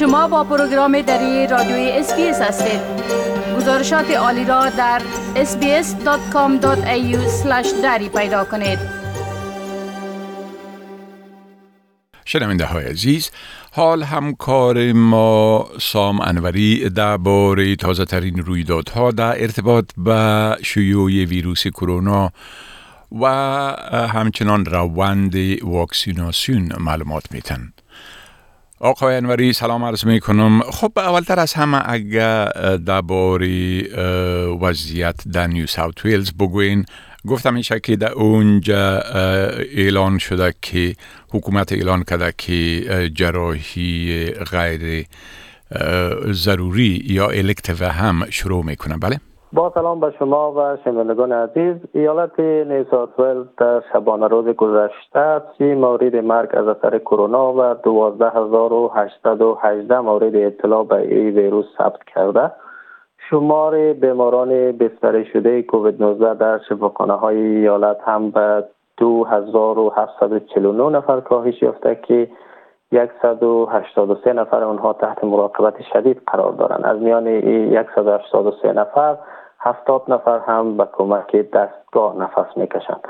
شما با پروگرام دری رادیوی SBS هستید. گزارشات عالی را در sbs.com.au دری پیدا کنید. شنونده های عزیز حال همکار ما سام انوری درباره تازه ترین رویدادها در ارتباط به شیوع ویروس کرونا و همچنان روند واکسیناسیون معلومات میتن. آقای انوری سلام عرض می کنم خب اولتر از همه اگر درباره وضعیت در نیو ساوت ویلز بگوین گفتم این که در اونجا اعلان شده که حکومت اعلان کرده که جراحی غیر ضروری یا elective هم شروع می‌کنه بله؟ با سلام به شما و شنوندگان عزیز. ایالت نیوساوت در شبانه روز گذشته سی مورد مرگ از اثر کرونا و 12818 مورد ابتلا به این ویروس ثبت کرده. شمار بیماران بستری شده کووید 19 در شفاخانه های ایالت هم به 2749 نفر کاهش یافته که 183 نفر آنها تحت مراقبت شدید قرار دارند. از میان این 183 نفر هفتاد نفر هم به کمک دستگاه نفس می‌کشند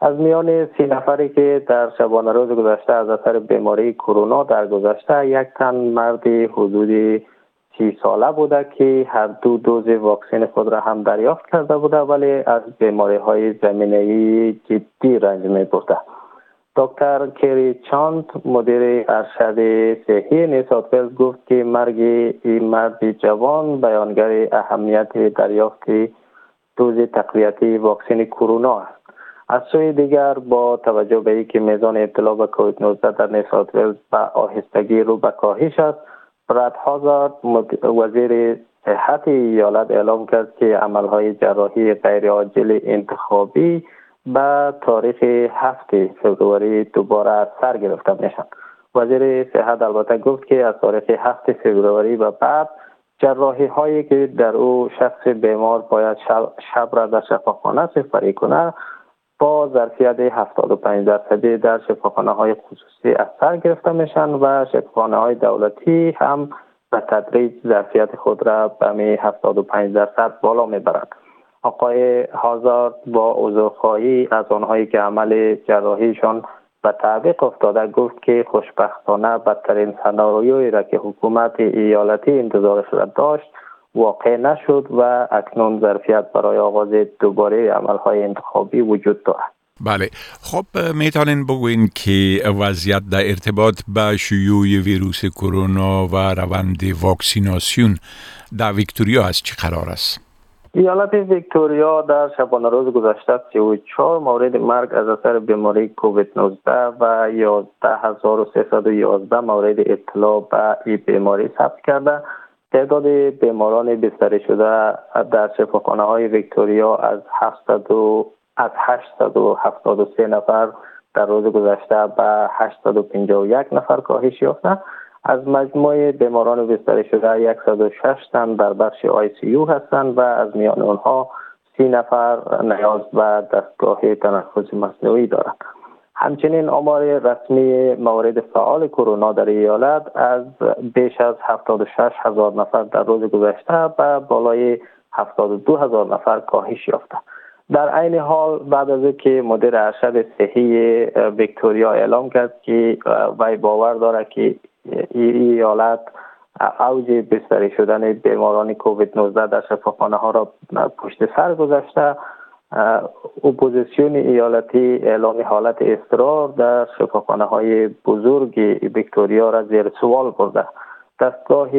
از میان سی نفری که در شبانه روز گذشته از اثر بیماری کرونا در گذشته یک تن مرد حدود سی ساله بوده که هر دو دوز واکسن خود را هم دریافت کرده بوده ولی از بیماری های زمینه جدی رنج می برده. دکتر کری چاند مدیر ارشد صحی نیسات گفت که مرگ این مرد جوان بیانگر اهمیت دریافت دوز تقویتی واکسن کرونا است. از سوی دیگر با توجه به اینکه میزان ابتلا به کووید 19 در نیسات ولز به آهستگی رو به کاهش است براد هازارد وزیر صحت ایالت اعلام کرد که عملهای جراحی غیر انتخابی به تاریخ هفت فوریه دوباره سر گرفته میشن. وزیر صحت البته گفت که از تاریخ هفت فوریه و بعد جراحی هایی که در او شخص بیمار باید شب, را در شفاخانه سفری کنه با ظرفیت 75 درصدی در شفاخانه های خصوصی از گرفته میشن و شفاخانه های دولتی هم به تدریج ظرفیت خود را به 75 درصد بالا می‌برند. آقای هازارد با عذرخواهی از آنهایی که عمل جراحیشان به تعویق افتاده گفت که خوشبختانه بدترین سناریویی را که حکومت ایالتی انتظارش را داشت واقع نشد و اکنون ظرفیت برای آغاز دوباره عملهای انتخابی وجود دارد بله خب می‌تونین بگوین که وضعیت در ارتباط به شیوع ویروس کرونا و روند واکسیناسیون در ویکتوریا از چه قرار است؟ ایالت ویکتوریا در شبانه روز گذشته 34 مورد مرگ از اثر بیماری کووید 19 و 11311 مورد اطلاع به این بیماری ثبت کرده. تعداد بیماران بستری شده در شفاخانه های ویکتوریا از 700 از 873 نفر در روز گذشته به 851 نفر کاهش یافته. از مجموع بیماران بستری شده 106 تن در بخش آی سی یو هستند و از میان آنها سی نفر نیاز و دستگاه تنفس مصنوعی دارند. همچنین آمار رسمی موارد فعال کرونا در ایالت از بیش از 76 هزار نفر در روز گذشته به بالای 72 هزار نفر کاهش یافته. در عین حال بعد از که مدیر ارشد صحی ویکتوریا اعلام کرد که وی باور دارد که ایالت اوج بستری شدن بیماران کووید 19 در شفاخانه ها را پشت سر گذاشته. اپوزیسیون ایالتی اعلام حالت اضطرار در شفاخانه های بزرگ ویکتوریا را زیر سوال برده. دستگاه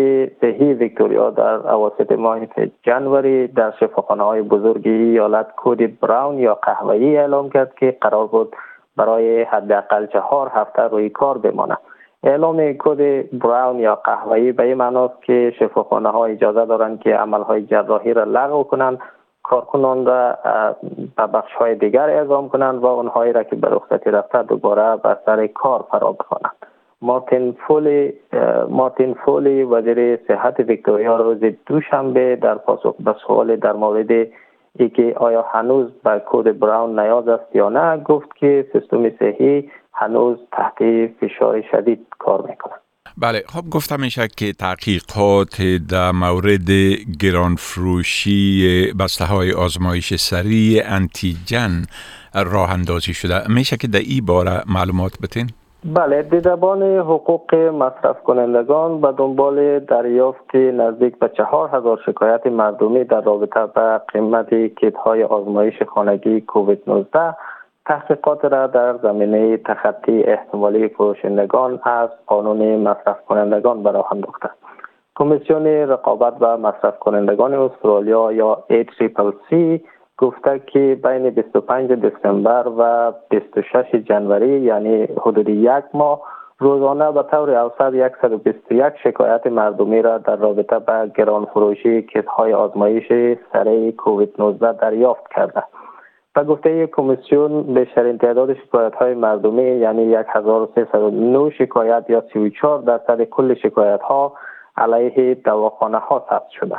صحی ویکتوریا در اواسط ماه جنوری در شفاخانه های بزرگ ایالت code brown یا قهوه‌ای اعلام کرد که قرار بود برای حداقل چهار هفته روی کار بماند. اعلام کد براون یا قهوه‌ای به این معناست که شفاخانه ها اجازه دارند که عمل جراحی را لغو کنند کارکنان را به بخش های دیگر اعزام کنند و اونهایی را که به رخصتی رفته دوباره به سر کار فرا بخوانند. مارتین فولی مارتین فولی وزیر صحت ویکتوریا روز دوشنبه در پاسخ به سوال در مورد ای که آیا هنوز به کد براون نیاز است یا نه گفت که سیستم صحی هنوز تحت فشار شدید کار می‌کنه بله خب گفتم میشه که تحقیقات در مورد گرانفروشی بسته های آزمایش سریع انتیجن راه اندازی شده میشه که در این باره معلومات بتین؟ بله دیدبان حقوق مصرف کنندگان به دنبال دریافت نزدیک به چهار هزار شکایت مردمی در رابطه به قیمت کیت های آزمایش خانگی کووید 19 تحقیقات را در زمینه تخطی احتمالی فروشندگان از قانون مصرف کنندگان براه انداخته کمیسیون رقابت و مصرف کنندگان استرالیا یا ACCC گفته که بین 25 دسامبر و 26 جنوری یعنی حدود یک ماه روزانه به طور اوسط 121 شکایت مردمی را در رابطه به گران فروشی کت های آزمایش سره کووید 19 دریافت کرده. و گفته کمیسیون بیشترین تعداد شکایت های مردمی یعنی 1309 شکایت یا 34 درصد کل شکایت ها علیه دواخانه ها ثبت شده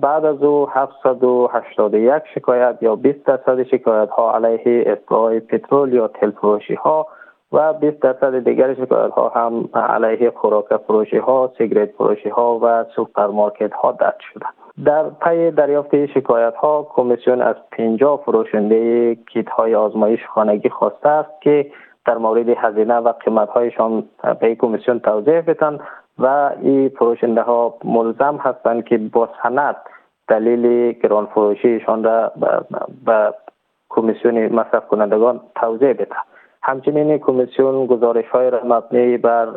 بعد از او 781 شکایت یا 20 درصد شکایت ها علیه اصطلاح پترول یا تیل فروشی ها و 20 درصد دیگر شکایت ها هم علیه خوراک فروشی ها، سیگریت فروشی ها و سوپرمارکت ها درج شده. در پی دریافت شکایت ها کمیسیون از 50 فروشنده کیت های آزمایش خانگی خواسته است که در مورد هزینه و قیمت هایشان به کمیسیون توضیح بدن و این فروشنده ها ملزم هستند که با سند دلیل گران فروشیشان را به کمیسیون مصرف کنندگان توضیح بده همچنین کمیسیون گزارش های را مبنی بر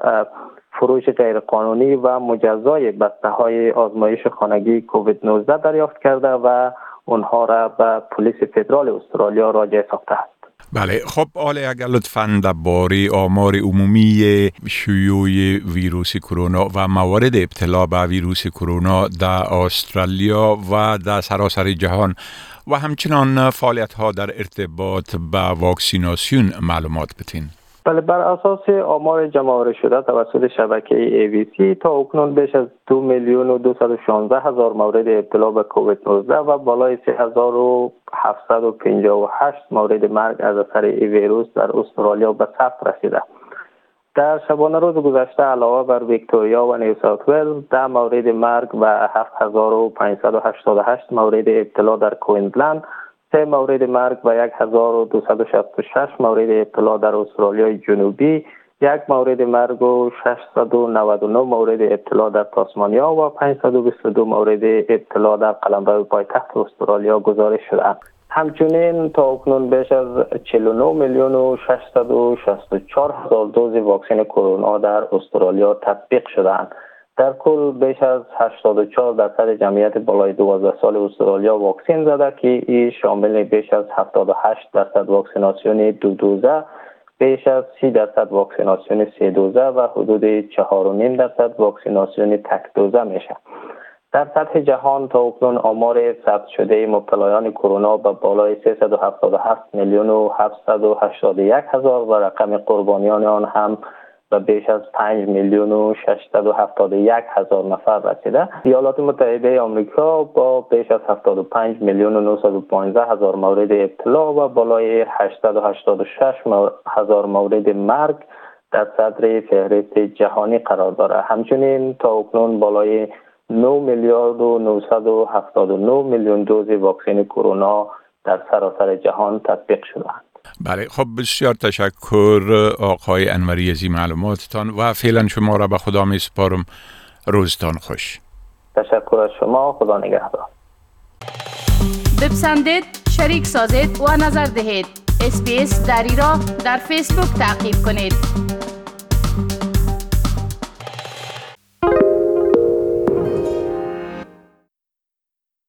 فروش غیرقانونی و مجزای بسته های آزمایش خانگی کووید 19 دریافت کرده و اونها را به پلیس فدرال استرالیا راجع ساخته است. بله خب آله اگر لطفا باری آمار عمومی شیوع ویروس کرونا و موارد ابتلا به ویروس کرونا در استرالیا و در سراسر جهان و همچنان فعالیت ها در ارتباط با واکسیناسیون معلومات بتین. بله بر اساس آمار جمع شده توسط شبکه ABC تا اکنون بیش از دو میلیون و 216 هزار مورد ابتلا به کووید 19 و بالای 3758 مورد مرگ از اثر ای ویروس در استرالیا به ثبت رسیده. در شبانه روز گذشته علاوه بر ویکتوریا و نیو ساوت ولز ده مورد مرگ و 7588 مورد ابتلا در کوینزلند سه مورد مرگ و 1266 مورد ابتلا در استرالیا جنوبی یک مورد مرگ و 699 مورد ابتلا در تاسمانیا و 522 مورد ابتلا در قلمرو پایتخت استرالیا گزارش شده. همچنین تا اکنون بیش از 49 میلیون و 664 هزار دوز واکسن کرونا در استرالیا تطبیق شدند در کل بیش از 84 درصد جمعیت بالای 12 سال استرالیا واکسن زده که این شامل بیش از 78 درصد واکسیناسیون دو دوزه بیش از 30 درصد واکسیناسیون سه دوزه و حدود 4.5 درصد واکسیناسیون تک دوزه میشه. در سطح جهان تا اکنون آمار ثبت شده مبتلایان کرونا به بالای 377 میلیون و 781 هزار و رقم قربانیان آن هم و بیش از 5 میلیون و 671 هزار نفر رسیده. ایالات متحده آمریکا با بیش از 75 میلیون و 915 هزار مورد ابتلا و بالای 886 هزار مورد مرگ در صدر فهرست جهانی قرار دارد همچنین تا اکنون بالای 9 میلیارد و 979 میلیون دوز واکسن کرونا در سراسر جهان تطبیق شدند بله خب بسیار تشکر آقای انوری از معلوماتتان و فعلا شما را به خدا می سپارم. روزتان خوش. تشکر از شما. خدا نگهدار. بپسندید شریک سازید و نظر دهید. اسپیس دری را در فیسبوک تعقیب کنید.